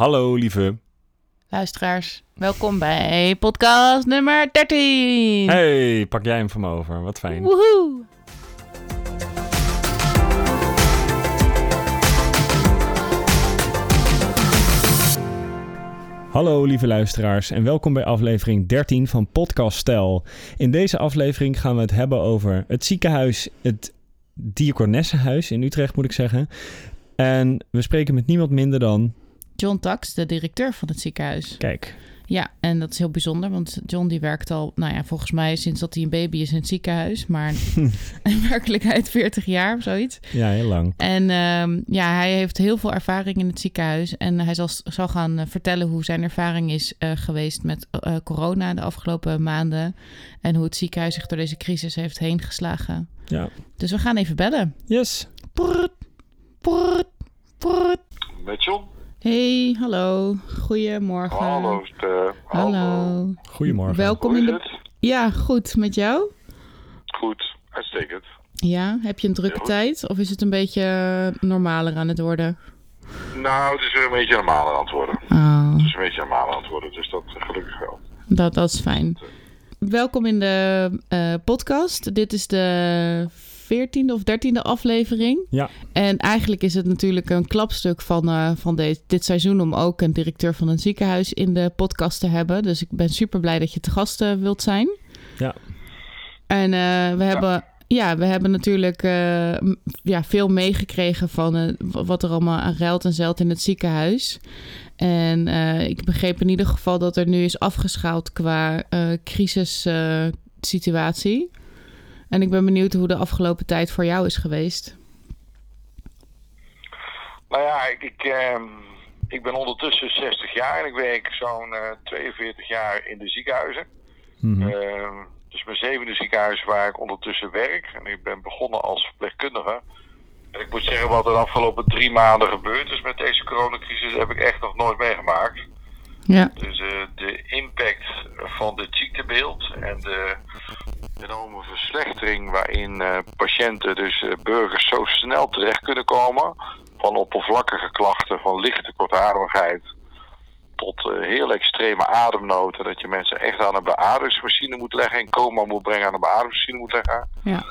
Hallo lieve. Luisteraars, welkom bij podcast nummer 13. Hey, pak jij hem van me over. Wat fijn. Woehoe. Hallo lieve luisteraars en welkom bij aflevering 13 van Podcast Stel. In deze aflevering gaan we het hebben over het ziekenhuis, het Diakonessenhuis in Utrecht moet ik zeggen. En we spreken met niemand minder dan... John Tax, de directeur van het ziekenhuis. Kijk, Ja, en dat is heel bijzonder, want John die werkt al, nou ja, volgens mij sinds dat hij een baby is in het ziekenhuis, maar in werkelijkheid 40 jaar of zoiets. ja heel lang. En ehm, ja, hij heeft heel veel ervaring in het ziekenhuis. En hij zal, zal gaan eh, vertellen hoe zijn ervaring is eh, geweest met eh, corona de afgelopen maanden. En hoe het ziekenhuis zich door deze crisis heeft heen geslagen. Ja, Dus we gaan even bellen. yes. Prrrt, prrrt, prrrt. Met John? Hey, hallo. Goedemorgen. Hallo, Ste. Hallo. Goedemorgen. Welkom Hoe in de... Ja, goed. Met jou? Goed, uitstekend. Ja, heb je een drukke Ja. tijd? Of is het een beetje eh, normaler aan het worden? Nou, het is weer een beetje normaal aan het worden. Oh. Het is een beetje normaal aan het worden, dus dat gelukkig wel. Dat, dat is fijn. Welkom in de eh, podcast. Dit is de 14e of 13e aflevering. Ja, En eigenlijk is het natuurlijk een klapstuk van, eh, van de- dit seizoen om ook een directeur van een ziekenhuis in de podcast te hebben. Dus ik ben super blij dat je te gast eh, wilt zijn. ja. En eh, we hebben. Ja, we hebben natuurlijk eh, ja, veel meegekregen van eh, wat er allemaal aan ruilt en zeilt in het ziekenhuis. En eh, ik begreep in ieder geval dat er nu is afgeschaald qua eh crisissituatie. En ik ben benieuwd hoe de afgelopen tijd voor jou is geweest. Nou ja, ik, ik, ehm, ik ben ondertussen 60 jaar en ik werk zo'n eh, 42 jaar in de ziekenhuizen. Mhm. Ehm, dus mijn zevende ziekenhuis waar ik ondertussen werk. En ik ben begonnen als verpleegkundige. En ik moet zeggen, wat er de afgelopen drie maanden gebeurd is met deze coronacrisis, heb ik echt nog nooit meegemaakt. Ja, Dus eh, de impact van dit ziektebeeld en de enorme verslechtering waarin eh, patiënten, dus eh, burgers, zo snel terecht kunnen komen. Van oppervlakkige klachten, van lichte kortademigheid tot eh, heel extreme ademnood. En dat je mensen echt aan een beademingsmachine moet leggen, in coma moet brengen aan een beademingsmachine moet leggen. ja,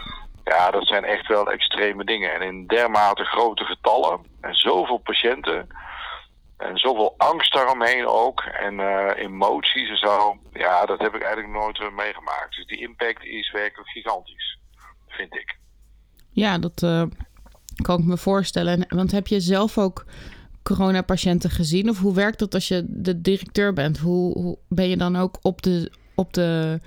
Ja, dat zijn echt wel extreme dingen. En in dermate grote getallen en zoveel patiënten. En zoveel angst daaromheen ook. En eh, emoties en zo. Ja, dat heb ik eigenlijk nooit eh, meegemaakt. Dus die impact is werkelijk gigantisch. Vind ik. ja dat eh, kan ik me voorstellen. En- Want heb je zelf ook coronapatiënten gezien? Of hoe werkt dat als je de directeur bent? Hoe, hoe ben je dan ook op de, op de,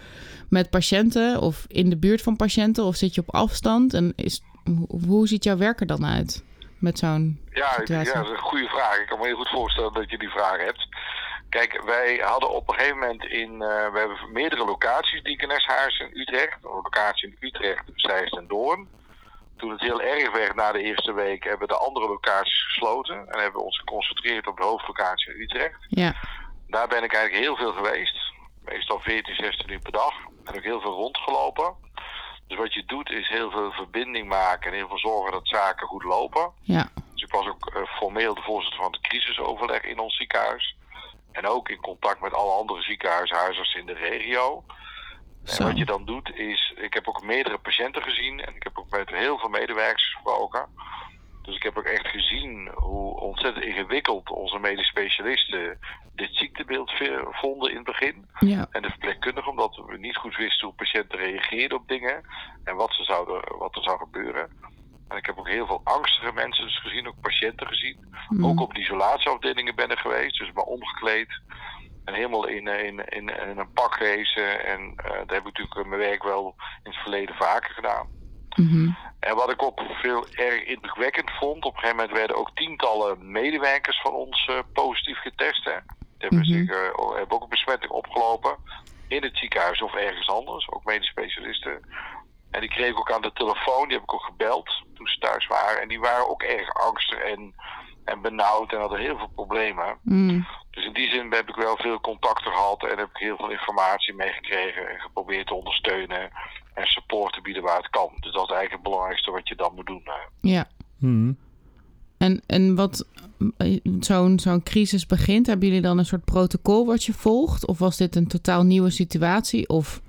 met patiënten of in de buurt van patiënten? Of zit je op afstand? En is, hoe, hoe ziet jouw werk er dan uit met zo'n Ja, ja, dat is een goede vraag. Ik kan me heel goed voorstellen dat je die vraag hebt. Kijk, wij hadden op een gegeven moment in... eh, we hebben meerdere locaties, Diekeneshuis in Utrecht. Een locatie in Utrecht, Zeist en Doorn. Toen het heel erg werd na de eerste week... hebben we de andere locaties gesloten. En hebben we ons geconcentreerd op de hoofdlocatie in Utrecht. Ja, Daar ben ik eigenlijk heel veel geweest. Meestal 14, 16 uur per dag. En ook heel veel rondgelopen. Dus wat je doet is heel veel verbinding maken... en heel veel zorgen dat zaken goed lopen. ja, Dus ik was ook eh, formeel de voorzitter van het crisisoverleg in ons ziekenhuis. En ook in contact met alle andere ziekenhuizen, huisartsen in de regio. Zo. En wat je dan doet is, ik heb ook meerdere patiënten gezien en ik heb ook met heel veel medewerkers gesproken. Dus ik heb ook echt gezien hoe ontzettend ingewikkeld onze medisch specialisten dit ziektebeeld vonden in het begin. ja, En de verpleegkundigen, omdat we niet goed wisten hoe patiënten reageerden op dingen en wat, ze zouden, wat er zou gebeuren. En ik heb ook heel veel angstige mensen dus gezien, ook patiënten gezien. Mm. Ook op de isolatieafdelingen ben ik geweest, dus maar omgekleed. En helemaal in, in, in, in een pak gewezen. En eh dat heb ik natuurlijk mijn werk wel in het verleden vaker gedaan. mhm, En wat ik ook veel erg indrukwekkend vond, op een gegeven moment werden ook tientallen medewerkers van ons eh, positief getest. Hè. Hebben, Mhm. zich, hebben ook een besmetting opgelopen in het ziekenhuis of ergens anders, ook medisch specialisten. En die kreeg ik ook aan de telefoon, die heb ik ook gebeld toen ze thuis waren. En die waren ook erg angstig en, en benauwd en hadden heel veel problemen. mm, Dus in die zin heb ik wel veel contacten gehad en heb ik heel veel informatie meegekregen en geprobeerd te ondersteunen en support te bieden waar het kan. Dus dat is eigenlijk het belangrijkste wat je dan moet doen. eh. ja. Mhm. En, en wat zo'n zo'n crisis begint, hebben jullie dan een soort protocol wat je volgt? Of was dit een totaal nieuwe situatie? Of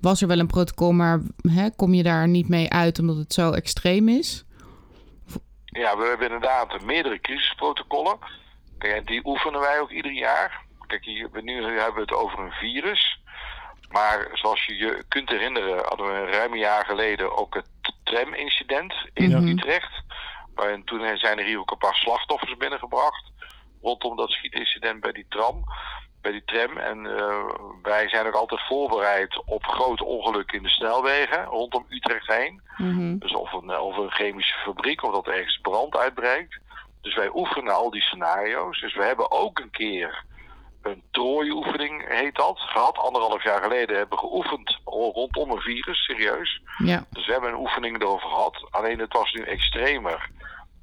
was er wel een protocol, maar hè, kom je daar niet mee uit omdat het zo extreem is? Ja, we hebben inderdaad meerdere crisisprotocollen. Kijk, die oefenen wij ook ieder jaar. Kijk, hier, nu hebben we het over een virus. Maar zoals je je kunt herinneren, hadden we een ruim jaar geleden ook het tram-incident in. Utrecht. En toen zijn er hier ook een paar slachtoffers binnengebracht. Rondom dat schietincident bij die tram, bij die tram. En eh, wij zijn ook altijd voorbereid op grote ongelukken in de snelwegen rondom Utrecht heen. Mhm. Dus of een, of een chemische fabriek, of dat er ergens brand uitbreekt. Dus wij oefenen al die scenario's. Dus we hebben ook een keer een trooioefening, heet dat, gehad. Anderhalf jaar geleden hebben we geoefend rondom een virus, serieus. Ja, Dus we hebben een oefening erover gehad. Alleen het was nu extremer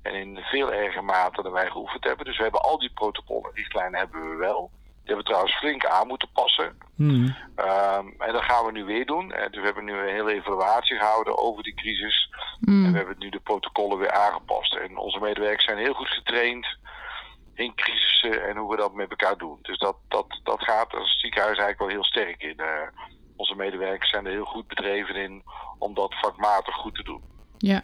en in veel erger mate dan wij geoefend hebben. Dus we hebben al die protocollen, richtlijnen hebben we wel. Die hebben we trouwens flink aan moeten passen. Hmm. Ehm, en dat gaan we nu weer doen. Eh, dus we hebben nu een hele evaluatie gehouden over die crisis. Mm. En we hebben nu de protocollen weer aangepast. En onze medewerkers zijn heel goed getraind in crisissen en hoe we dat met elkaar doen. Dus dat, dat, dat gaat als ziekenhuis eigenlijk wel heel sterk in. Eh, onze medewerkers zijn er heel goed bedreven in om dat vakmatig goed te doen. Ja,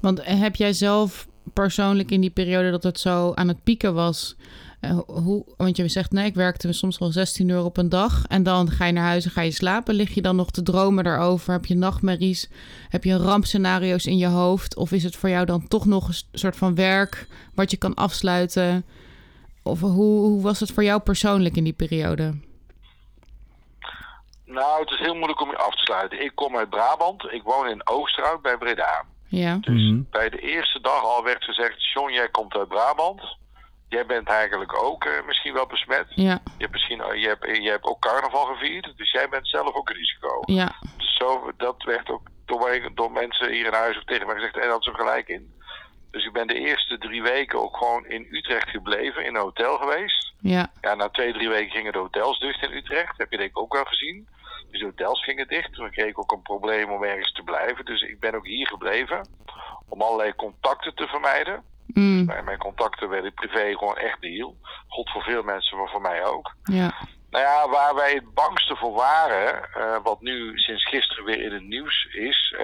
want heb jij zelf persoonlijk in die periode dat het zo aan het pieken was, eh, hoe, want je zegt nee, ik werkte soms wel 16 uur op een dag en dan ga je naar huis en ga je slapen. Lig je dan nog te dromen daarover? Heb je nachtmerries? Heb je rampscenario's in je hoofd? Of is het voor jou dan toch nog een soort van werk wat je kan afsluiten? Of hoe, hoe was het voor jou persoonlijk in die periode? Nou, het is heel moeilijk om je af te sluiten. Ik kom uit Brabant. Ik woon in Oosterhout bij Breda. Ja, Dus Mhm. bij de eerste dag al werd gezegd: John, jij komt uit Brabant. Jij bent eigenlijk ook eh, misschien wel besmet. ja, Je hebt, misschien, eh, je, hebt, je hebt ook carnaval gevierd. Dus jij bent zelf ook een risico. ja, Dus zo, dat werd ook door, mij- door mensen hier in huis ook tegen mij gezegd. En dat is er gelijk in. Dus ik ben de eerste drie weken ook gewoon in Utrecht gebleven, in een hotel geweest. ja, Ja, na twee, drie weken gingen de hotels dicht in Utrecht. heb je denk ik ook wel gezien. Dus de hotels gingen dicht. Kreeg ik ook een probleem om ergens te blijven. Dus ik ben ook hier gebleven. Om allerlei contacten te vermijden. mm, mijn contacten werden privé gewoon echt de hiel. God voor veel mensen, maar voor mij ook. ja, Nou ja, waar wij het bangste voor waren, eh, wat nu sinds gisteren weer in het nieuws is.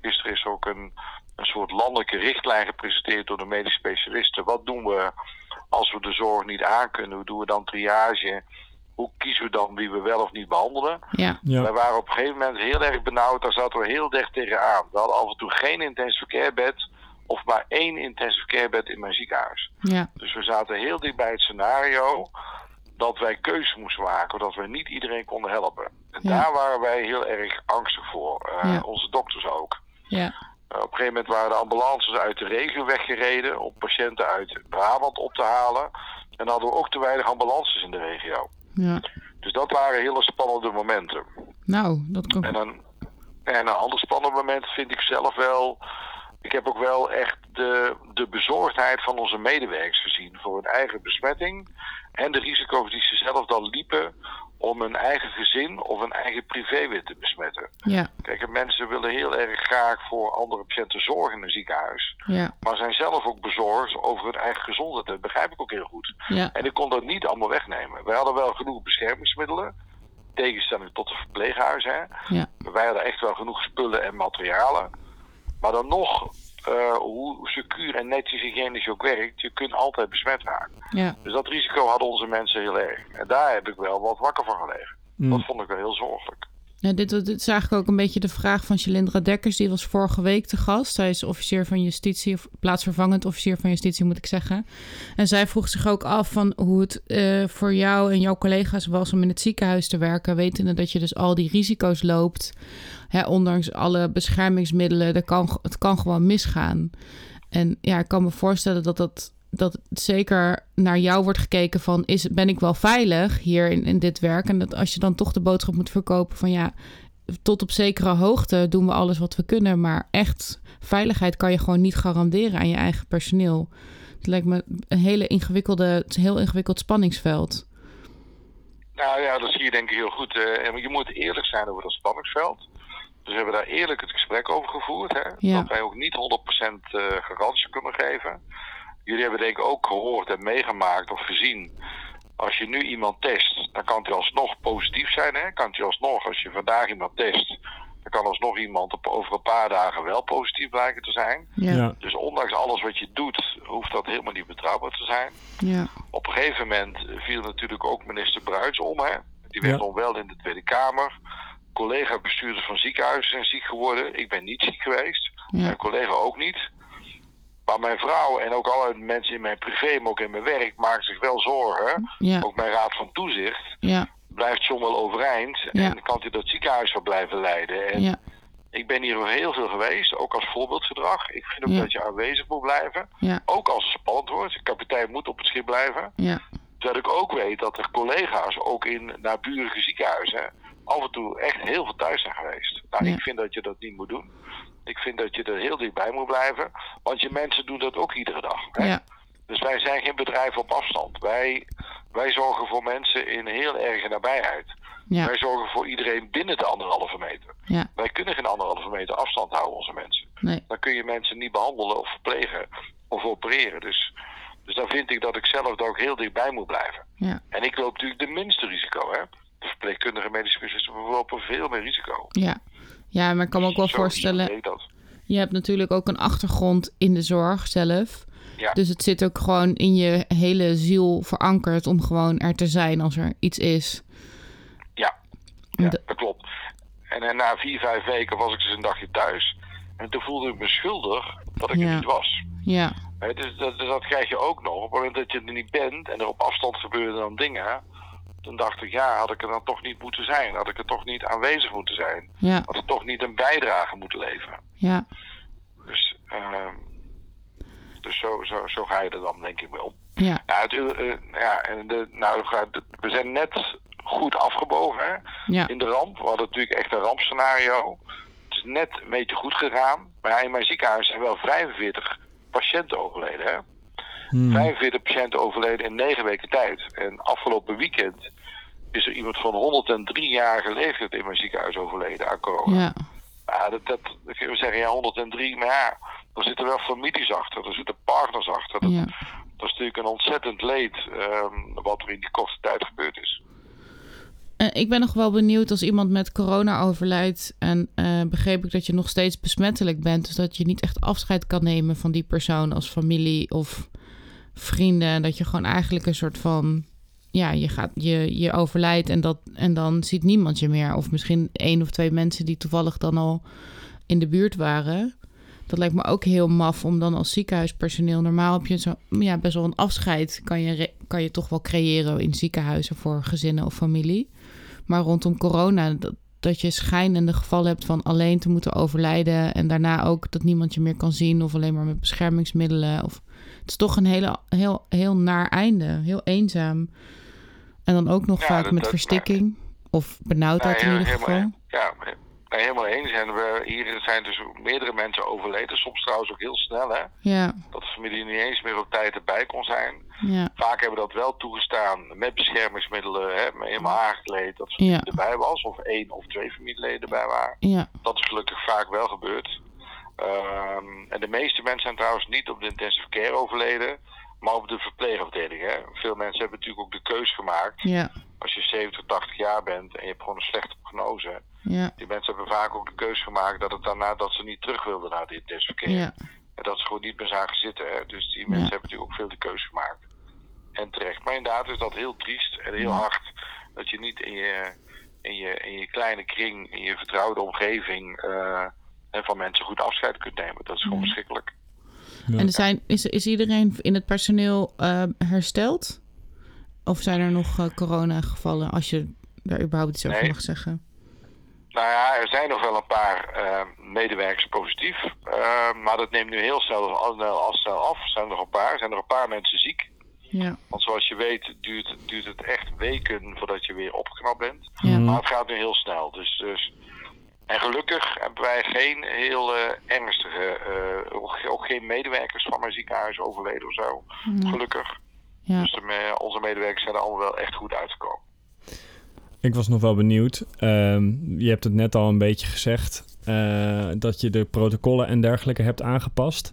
gisteren is ook een, een soort landelijke richtlijn gepresenteerd door de medisch specialisten. Wat doen we als we de zorg niet aankunnen? Hoe doen we dan triage? Hoe kiezen we dan wie we wel of niet behandelen? ja, Ja. Wij waren op een gegeven moment heel erg benauwd. Daar zaten we heel dicht tegenaan. We hadden af en toe geen intensive care bed. Of maar één intensive care bed in mijn ziekenhuis. ja, Dus we zaten heel dicht bij het scenario dat wij keuzes moesten maken, dat we niet iedereen konden helpen. En Ja. daar waren wij heel erg angstig voor, eh, Ja. onze dokters ook. ja, Eh, op een gegeven moment waren de ambulances uit de regio weggereden om patiënten uit Brabant op te halen. En dan hadden we ook te weinig ambulances in de regio. Ja. Dus dat waren hele spannende momenten. Nou, dat kan. En een, en een ander spannend moment vind ik zelf wel. Ik heb ook wel echt de, de bezorgdheid van onze medewerkers gezien voor hun eigen besmetting. En de risico's die ze zelf dan liepen om hun eigen gezin of hun eigen privé weer te besmetten. Ja, Kijk, en mensen willen heel erg graag voor andere patiënten zorgen in een ziekenhuis. ja, Maar zijn zelf ook bezorgd over hun eigen gezondheid. Dat begrijp ik ook heel goed. ja, En ik kon dat niet allemaal wegnemen. Wij hadden wel genoeg beschermingsmiddelen. Tegenstelling tot de verpleeghuizen. Hè. ja, Wij hadden echt wel genoeg spullen en materialen. Maar dan nog, eh, hoe secuur en netjes hygiënisch je ook werkt, je kunt altijd besmet raken. ja. Dus dat risico hadden onze mensen heel erg. En daar heb ik wel wat wakker van gelegen. Dat vond ik wel heel zorgelijk. Ja, dit, dit is eigenlijk ook een beetje de vraag van Shalindra Dekkers. Die was vorige week te gast. Zij is officier van justitie, of plaatsvervangend officier van justitie moet ik zeggen. En zij vroeg zich ook af van hoe het eh, voor jou en jouw collega's was om in het ziekenhuis te werken. Wetende dat je dus al die risico's loopt. Hè, ondanks alle beschermingsmiddelen, dat kan, het kan gewoon misgaan. En ja, ik kan me voorstellen dat dat dat zeker naar jou wordt gekeken van... Is, ben ik wel veilig hier in, in dit werk? En dat als je dan toch de boodschap moet verkopen van... ja, tot op zekere hoogte doen we alles wat we kunnen... maar echt veiligheid kan je gewoon niet garanderen aan je eigen personeel. Het lijkt me een hele ingewikkelde, het heel ingewikkeld spanningsveld. Nou ja, dat zie je denk ik heel goed. en je moet eerlijk zijn over dat spanningsveld. Dus we hebben daar eerlijk het gesprek over gevoerd. Hè? Ja. Dat wij ook niet 100% eh, garantie kunnen geven. Jullie hebben denk ik ook gehoord en meegemaakt of gezien. Als je nu iemand test, dan kan hij alsnog positief zijn. Hè? Kan hij alsnog, als je vandaag iemand test, dan kan alsnog iemand op, over een paar dagen wel positief blijken te zijn. Ja. Ja. Dus ondanks alles wat je doet, hoeft dat helemaal niet betrouwbaar te zijn. Ja. Op een gegeven moment viel natuurlijk ook minister Bruins om. Hè? Die werd Ja. onwel in de Tweede Kamer. Collega-bestuurders van ziekenhuizen zijn ziek geworden. Ik ben niet ziek geweest. Ja. Mijn collega ook niet. Maar mijn vrouw en ook alle mensen in mijn privé, maar ook in mijn werk, maken zich wel zorgen. Ja. Ook mijn raad van toezicht Ja. blijft John wel overeind. Ja. En kan hij dat ziekenhuis wel blijven leiden. En Ja. ik ben hier heel veel geweest, ook als voorbeeldgedrag. Ik vind ook dat je aanwezig moet blijven. Ook als het spannend wordt. De kapitein moet op het schip blijven. Ja. Terwijl ik ook weet dat er collega's, ook in naburige ziekenhuizen, af en toe echt heel veel thuis zijn geweest. Nou, ik vind dat je dat niet moet doen. Ik vind dat je er heel dichtbij moet blijven. Want je mensen doen dat ook iedere dag. Hè? Ja. Dus wij zijn geen bedrijf op afstand. Wij, wij zorgen voor mensen in heel erge nabijheid. Ja. Wij zorgen voor iedereen binnen de anderhalve meter. Ja. Wij kunnen geen anderhalve meter afstand houden, onze mensen. Nee. Dan kun je mensen niet behandelen of verplegen of opereren. Dus, dus dan vind ik dat ik zelf er ook heel dichtbij moet blijven. Ja. En ik loop natuurlijk de minste risico. Hè? De verpleegkundige medische specialisten lopen veel meer risico. Ja. Ja, maar ik kan me ook wel Zo voorstellen... Je hebt natuurlijk ook een achtergrond in de zorg zelf. Ja. Dus het zit ook gewoon in je hele ziel verankerd om gewoon er te zijn als er iets is. Ja, ja De- dat klopt. En, en na vier, vijf weken was ik dus een dagje thuis. En toen voelde ik me schuldig dat ik Ja. er niet was. Ja, Hè, dus dat, dus dat krijg je ook nog. Op het moment dat je er niet bent en er op afstand gebeuren dan dingen. Dan dacht ik, ja, had ik er dan toch niet moeten zijn? Had ik er toch niet aanwezig moeten zijn? ja, Had ik toch niet een bijdrage moeten leveren? ja, Dus, ehm, dus zo, zo, zo ga je er dan denk ik mee om. ja, Ja, het, eh, ja en de, nou, we zijn net goed afgebogen hè, ja, in de ramp. We hadden natuurlijk echt een rampscenario. Het is net een beetje goed gegaan. Maar ja, in mijn ziekenhuis zijn wel 45 patiënten overleden. Hè? Hmm. 45 patiënten overleden in 9 weken tijd. En afgelopen weekend is er iemand van 103-jarige leeftijd in mijn ziekenhuis overleden aan corona. ja, Ja, dat, dat, je zeggen, ja, 103, maar ja, er zitten wel families achter, er zitten partners achter. Dat, ja. dat is natuurlijk een ontzettend leed ehm, wat er in die korte tijd gebeurd is. Eh, ik ben nog wel benieuwd als iemand met corona overlijdt en eh, begreep ik dat je nog steeds besmettelijk bent. Dus dat je niet echt afscheid kan nemen van die persoon als familie of vrienden. En dat je gewoon eigenlijk een soort van, ja, je, gaat, je, je overlijdt en, dat, en dan ziet niemand je meer. Of misschien één of twee mensen die toevallig dan al in de buurt waren. Dat lijkt me ook heel maf om dan als ziekenhuispersoneel... Normaal heb je zo, ja, best wel een afscheid kan je, kan je toch wel creëren in ziekenhuizen voor gezinnen of familie. Maar rondom corona, dat, dat je schijnende gevallen hebt van alleen te moeten overlijden... en daarna ook dat niemand je meer kan zien of alleen maar met beschermingsmiddelen. Of, het is toch een hele, heel, heel naar einde, heel eenzaam. En dan ook nog Ja, vaak dat- met dat- verstikking of benauwdheid in ieder helemaal, geval. ja, nee, helemaal eens. En we, hier zijn dus meerdere mensen overleden, soms trouwens ook heel snel, hè. Ja, Dat de familie niet eens meer op tijd erbij kon zijn. ja, Vaak hebben we dat wel toegestaan met beschermingsmiddelen, hè, helemaal aangekleed, dat familie Ja. erbij was. Of één of twee familieleden erbij waren. ja, Dat is gelukkig vaak wel gebeurd. Ehm, en de meeste mensen zijn trouwens niet op de intensive care overleden, maar op de verpleegafdeling. Hè. Veel mensen hebben natuurlijk ook de keus gemaakt. ja, Als je 70, 80 jaar bent en je hebt gewoon een slechte prognose. ja, Die mensen hebben vaak ook de keus gemaakt dat het daarna dat ze niet terug wilden naar de intensive care. ja, En dat ze gewoon niet meer zagen zitten. Hè. Dus die mensen hebben natuurlijk ook veel de keus gemaakt. En terecht. Maar inderdaad is dat heel triest en heel hard. Dat je niet in je, in je, in je kleine kring, in je vertrouwde omgeving eh, en van mensen goed afscheid kunt nemen. Dat is gewoon Ja. verschrikkelijk. Ja. En er zijn, is, is iedereen in het personeel eh, hersteld? Of zijn er nog eh, corona-gevallen, als je daar überhaupt iets over Nee. mag zeggen? Nou ja, er zijn nog wel een paar eh, medewerkers positief. eh, maar dat neemt nu heel snel, al, al snel af. Er zijn er nog een paar. Er zijn nog een paar mensen ziek. Ja, Want zoals je weet duurt, duurt het echt weken voordat je weer opgeknapt bent. ja, Mhm. Maar het gaat nu heel snel. Dus, dus, en gelukkig hebben wij geen heel eh, ernstige, eh, ook, ook geen medewerkers van mijn ziekenhuis overleden of zo. Gelukkig. ja, Dus de, onze medewerkers zijn er allemaal wel echt goed uitgekomen. Ik was nog wel benieuwd. Ehm, je hebt het net al een beetje gezegd. eh, dat je de protocollen en dergelijke hebt aangepast.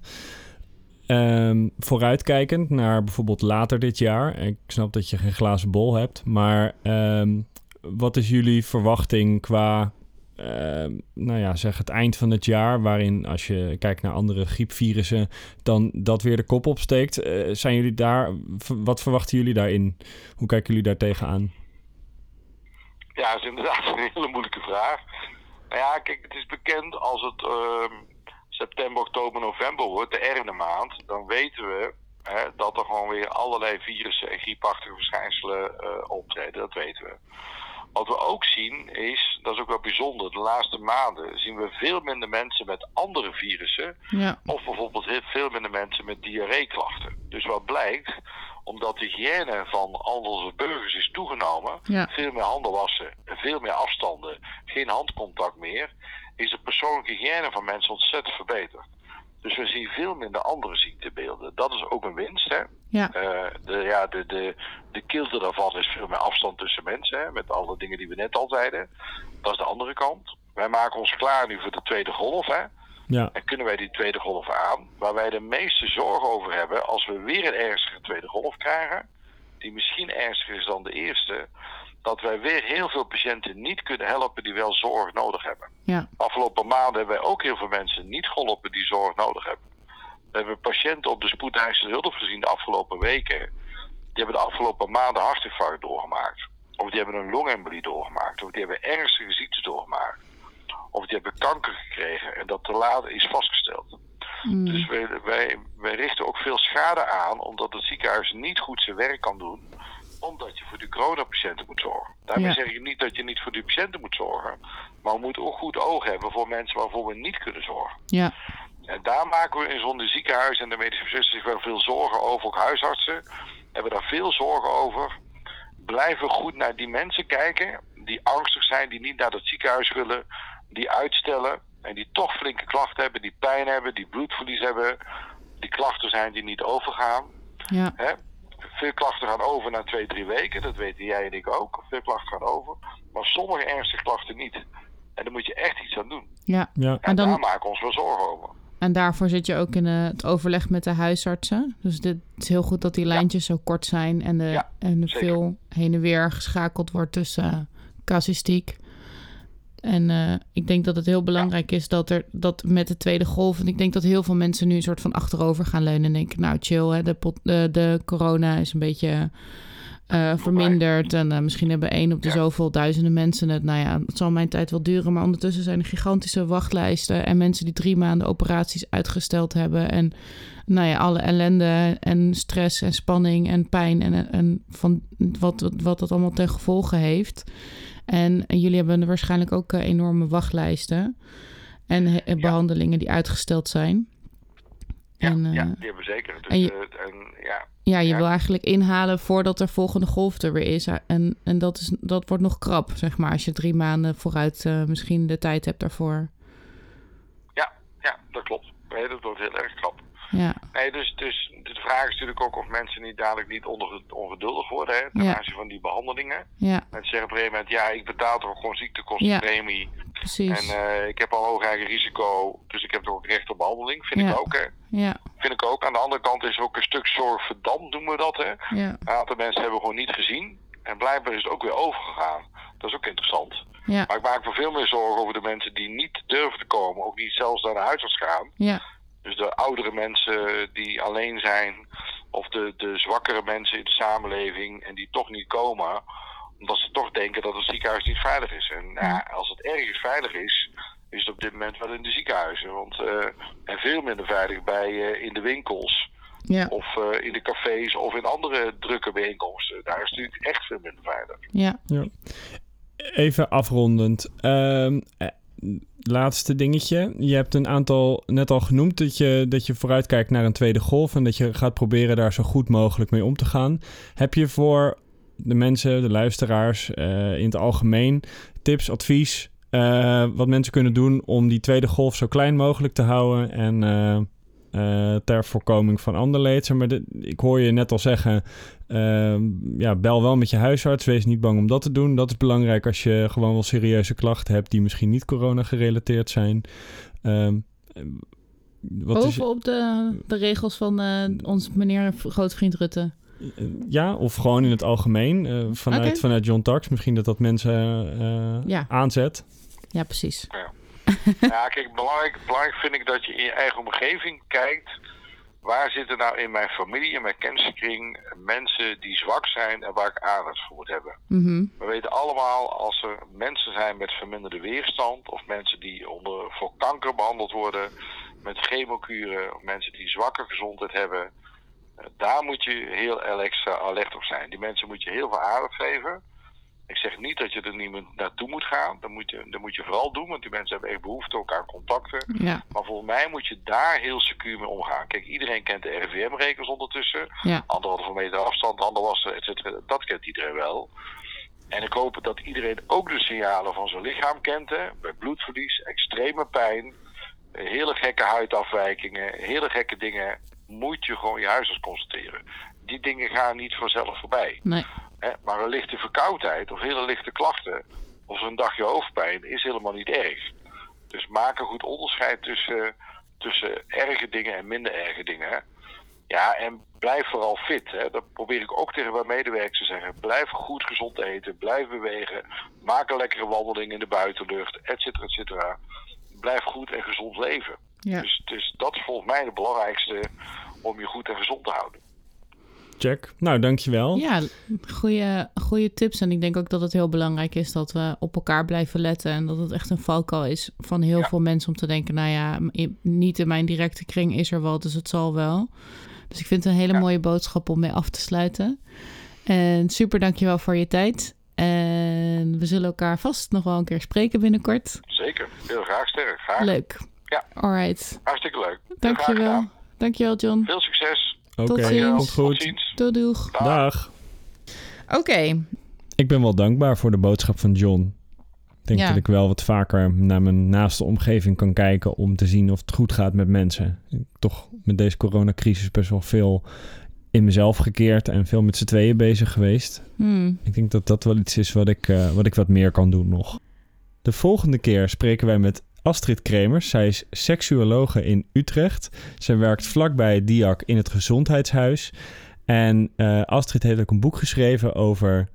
Ehm, vooruitkijkend naar bijvoorbeeld later dit jaar. Ik snap dat je geen glazen bol hebt, maar ehm, wat is jullie verwachting qua, ehm, nou ja, zeg het eind van het jaar, waarin als je kijkt naar andere griepvirussen, dan dat weer de kop opsteekt? Uh, zijn jullie daar, wat verwachten jullie daarin? Hoe kijken jullie daar tegenaan? Ja, dat is inderdaad een hele moeilijke vraag. Nou ja, kijk, het is bekend als het september, oktober, november wordt, de erne maand, dan weten we hè, dat er gewoon weer allerlei virussen en griepachtige verschijnselen uh, optreden. Dat weten we. Wat we ook zien is, dat is ook wel bijzonder, de laatste maanden zien we veel minder mensen met andere virussen. Ja. Of bijvoorbeeld veel minder mensen met diarreeklachten. Dus wat blijkt, omdat de hygiëne van al onze burgers is toegenomen, ja. veel meer handen wassen, veel meer afstanden, geen handcontact meer, is de persoonlijke hygiëne van mensen ontzettend verbeterd. Dus we zien veel minder andere ziektebeelden. Dat is ook een winst. Hè? Ja. Uh, de, ja, de, de, de kilte daarvan is veel meer afstand tussen mensen. Hè? Met alle dingen die we net al zeiden. Dat is de andere kant. Wij maken ons klaar nu voor de tweede golf. Hè? Ja. En kunnen wij die tweede golf aan? Waar wij de meeste zorgen over hebben, als we weer een ernstige tweede golf krijgen, die misschien ernstiger is dan de eerste, dat wij weer heel veel patiënten niet kunnen helpen die wel zorg nodig hebben. Ja. Afgelopen maanden hebben wij ook heel veel mensen niet geholpen die zorg nodig hebben. We hebben patiënten op de spoedeisende hulp gezien de afgelopen weken. Die hebben de afgelopen maanden hartinfarct doorgemaakt. Of die hebben een longembolie doorgemaakt. Of die hebben ernstige ziektes doorgemaakt. Of die hebben kanker gekregen en dat te laat is vastgesteld. Mm. Dus wij, wij, wij richten ook veel schade aan omdat het ziekenhuis niet goed zijn werk kan doen omdat je voor de coronapatiënten moet zorgen. Daarmee zeg ik niet dat je niet voor de patiënten moet zorgen. Maar we moeten ook goed oog hebben voor mensen waarvoor we niet kunnen zorgen. Ja. En daar maken we in zo'n ziekenhuis en de medische zusters zich wel veel zorgen over. Ook huisartsen hebben daar veel zorgen over. Blijven goed naar die mensen kijken die angstig zijn, die niet naar het ziekenhuis willen, die uitstellen en die toch flinke klachten hebben, die pijn hebben, die bloedverlies hebben, die klachten zijn die niet overgaan. Ja. Veel klachten gaan over na twee, drie weken. Dat weten jij en ik ook. Veel klachten gaan over. Maar sommige ernstige klachten niet. En daar moet je echt iets aan doen. Ja. ja. En, en dan... daar maken we ons wel zorgen over. En daarvoor zit je ook in het overleg met de huisartsen. Dus het is heel goed dat die lijntjes zo kort zijn en, de, en veel heen en weer geschakeld wordt tussen casuïstiek en uh, ik denk dat het heel belangrijk is dat er dat met de tweede golf. En ik denk dat heel veel mensen nu een soort van achterover gaan leunen. En denken, nou chill, hè, de, pot, de, de corona is een beetje uh, verminderd. En uh, misschien hebben één op de zoveel duizenden mensen het. Nou ja, het zal mijn tijd wel duren. Maar ondertussen zijn er gigantische wachtlijsten. En mensen die drie maanden operaties uitgesteld hebben. En nou ja, alle ellende en stress en spanning en pijn. En, en van wat, wat dat allemaal ten gevolge heeft. En, jullie hebben waarschijnlijk ook uh, enorme wachtlijsten en behandelingen die uitgesteld zijn. Ja, en, ja, die hebben we zeker. Dus, en, je, uh, en, ja, ja, je wil eigenlijk inhalen voordat er volgende golf er weer is. En, en dat, is, dat wordt nog krap, zeg maar, als je drie maanden vooruit misschien de tijd hebt daarvoor. Ja, ja dat klopt. Nee, dat wordt heel erg krap. Ja. Nee, dus, dus de vraag is natuurlijk ook of mensen niet dadelijk niet ongeduldig worden hè, ten aanzien van die behandelingen. Ja. Mensen zeggen op een gegeven moment, ja, ik betaal toch gewoon ziektekostenpremie. Ja. Precies. En uh, ik heb al hoog eigen risico, dus ik heb toch recht op behandeling. Vind ik ook, hè. Ja. Vind ik ook. Aan de andere kant is er ook een stuk zorg verdampt, noemen we dat, hè. Ja. Een aantal mensen hebben gewoon niet gezien. En blijkbaar is het ook weer overgegaan. Dat is ook interessant. Ja. Maar ik maak me veel meer zorgen over de mensen die niet durven te komen. Ook niet zelfs naar de huisarts gaan. Ja. Dus de oudere mensen die alleen zijn, of de, de zwakkere mensen in de samenleving en die toch niet komen, omdat ze toch denken dat het ziekenhuis niet veilig is. En ja, als het ergens veilig is, is het op dit moment wel in de ziekenhuizen. Want, uh, en veel minder veilig bij, uh, in de winkels. Ja. Of uh, in de cafés of in andere drukke bijeenkomsten. Daar is het natuurlijk echt veel minder veilig. Ja. ja. Even afrondend. Uh, laatste dingetje. Je hebt een aantal net al genoemd dat je, dat je vooruitkijkt naar een tweede golf en dat je gaat proberen daar zo goed mogelijk mee om te gaan. Heb je voor de mensen, de luisteraars uh, in het algemeen tips, advies, uh, wat mensen kunnen doen om die tweede golf zo klein mogelijk te houden en uh, uh, ter voorkoming van ander leed. Maar ik hoor je net al zeggen, uh, ja, bel wel met je huisarts. Wees niet bang om dat te doen. Dat is belangrijk als je gewoon wel serieuze klachten hebt die misschien niet corona gerelateerd zijn. Uh, wat is, Bovenop de, de regels van eh ons meneer grootvriend Rutte. eh, ja, of gewoon in het algemeen eh, vanuit, vanuit John Tax. Misschien dat dat mensen eh, Ja. aanzet. Ja, precies. Ja, kijk, belangrijk, belangrijk vind ik dat je in je eigen omgeving kijkt. Waar zitten nou in mijn familie, in mijn kenniskring, mensen die zwak zijn en waar ik aandacht voor moet hebben? Mhm. We weten allemaal als er mensen zijn met verminderde weerstand, of mensen die onder, voor kanker behandeld worden, met chemokuren, of mensen die zwakke gezondheid hebben, eh, daar moet je heel extra alert op zijn. Die mensen moet je heel veel aandacht geven. Ik zeg niet dat je er niet naartoe moet gaan. Dat moet, je, dat moet je vooral doen, want die mensen hebben echt behoefte ook aan contacten. Ja, Maar volgens mij moet je daar heel secuur mee omgaan. Kijk, iedereen kent de RIVM-regels ondertussen. ja. Anderhalve meter afstand, handen wassen, et cetera. Dat kent iedereen wel. En ik hoop dat iedereen ook de signalen van zijn lichaam kent. Hè? Bij bloedverlies, extreme pijn, hele gekke huidafwijkingen, hele gekke dingen. Moet je gewoon je huisarts constateren. Die dingen gaan niet vanzelf voorbij. Nee. Hè? Maar een lichte verkoudheid of hele lichte klachten, of een dagje hoofdpijn, is helemaal niet erg. Dus maak een goed onderscheid tussen, tussen erge dingen en minder erge dingen. hè. Ja, en blijf vooral fit. Hè. Dat probeer ik ook tegen mijn medewerkers te zeggen. Blijf goed gezond eten, blijf bewegen, maak een lekkere wandeling in de buitenlucht, et cetera, et cetera. Blijf goed en gezond leven. Ja. Dus, dus dat is volgens mij het belangrijkste om je goed en gezond te houden. Check. Nou, dankjewel. Ja, goede, goede tips. En ik denk ook dat het heel belangrijk is dat we op elkaar blijven letten. En dat het echt een valkuil is van heel Ja. veel mensen om te denken... nou ja, niet in mijn directe kring is er wel, dus het zal wel. Dus ik vind het een hele Ja. mooie boodschap om mee af te sluiten. En super dankjewel voor je tijd. En we zullen elkaar vast nog wel een keer spreken binnenkort. Zeker. Heel graag, sterk. Graag. Leuk. Ja. Alright. Hartstikke leuk. Dankjewel. Dankjewel, John. Veel succes. Oké, Tot komt Tot goed. ziens. Doei, doeg. Dag. Dag. Oké. Ik ben wel dankbaar voor de boodschap van John. Ik denk Ja. dat ik wel wat vaker naar mijn naaste omgeving kan kijken om te zien of het goed gaat met mensen. Toch met deze coronacrisis best wel veel in mezelf gekeerd en veel met z'n tweeën bezig geweest. Hmm. Ik denk dat dat wel iets is wat ik, eh, wat ik wat meer kan doen nog. De volgende keer spreken wij met Astrid Kremers. Zij is seksuologe in Utrecht. Zij werkt vlakbij DIAC in het gezondheidshuis. En eh, Astrid heeft ook een boek geschreven over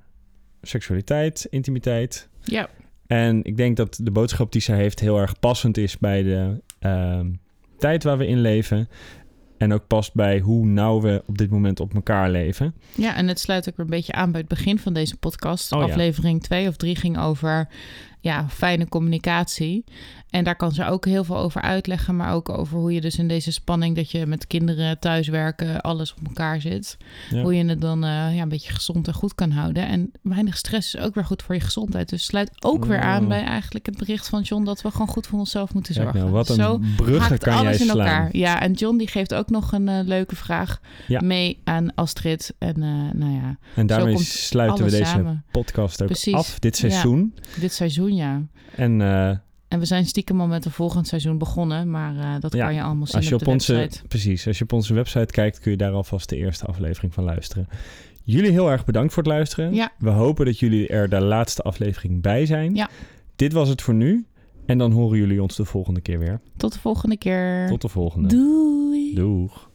seksualiteit, intimiteit. Ja. En ik denk dat de boodschap die zij heeft heel erg passend is bij de ehm, tijd waar we in leven. En ook past bij hoe nauw we op dit moment op elkaar leven. Ja, en het sluit ook een beetje aan bij het begin van deze podcast. Oh. Aflevering 2 of 3 ging over ja, fijne communicatie. En daar kan ze ook heel veel over uitleggen, maar ook over hoe je dus in deze spanning dat je met kinderen thuiswerken, alles op elkaar zit. Ja. Hoe je het dan eh, ja, een beetje gezond en goed kan houden. En weinig stress is ook weer goed voor je gezondheid. Dus sluit ook weer aan Oh. bij eigenlijk het bericht van John dat we gewoon goed voor onszelf moeten zorgen. nou, wat een Zo bruggen kan jij alles in slaan. elkaar. Ja, en John die geeft ook nog een eh, leuke vraag Ja. mee aan Astrid. En eh, nou ja, En daarmee sluiten we deze samen. podcast ook Precies. af dit seizoen. dit seizoen ja. En eh, En we zijn stiekem al met een volgend seizoen begonnen. Maar eh, dat Ja, kan je allemaal zien als je op onze, website. precies, als je op onze website kijkt, kun je daar alvast de eerste aflevering van luisteren. Jullie heel erg bedankt voor het luisteren. Ja. We hopen dat jullie er de laatste aflevering bij zijn. Ja. Dit was het voor nu. En dan horen jullie ons de volgende keer weer. Tot de volgende keer. Tot de volgende. Doei. Doeg.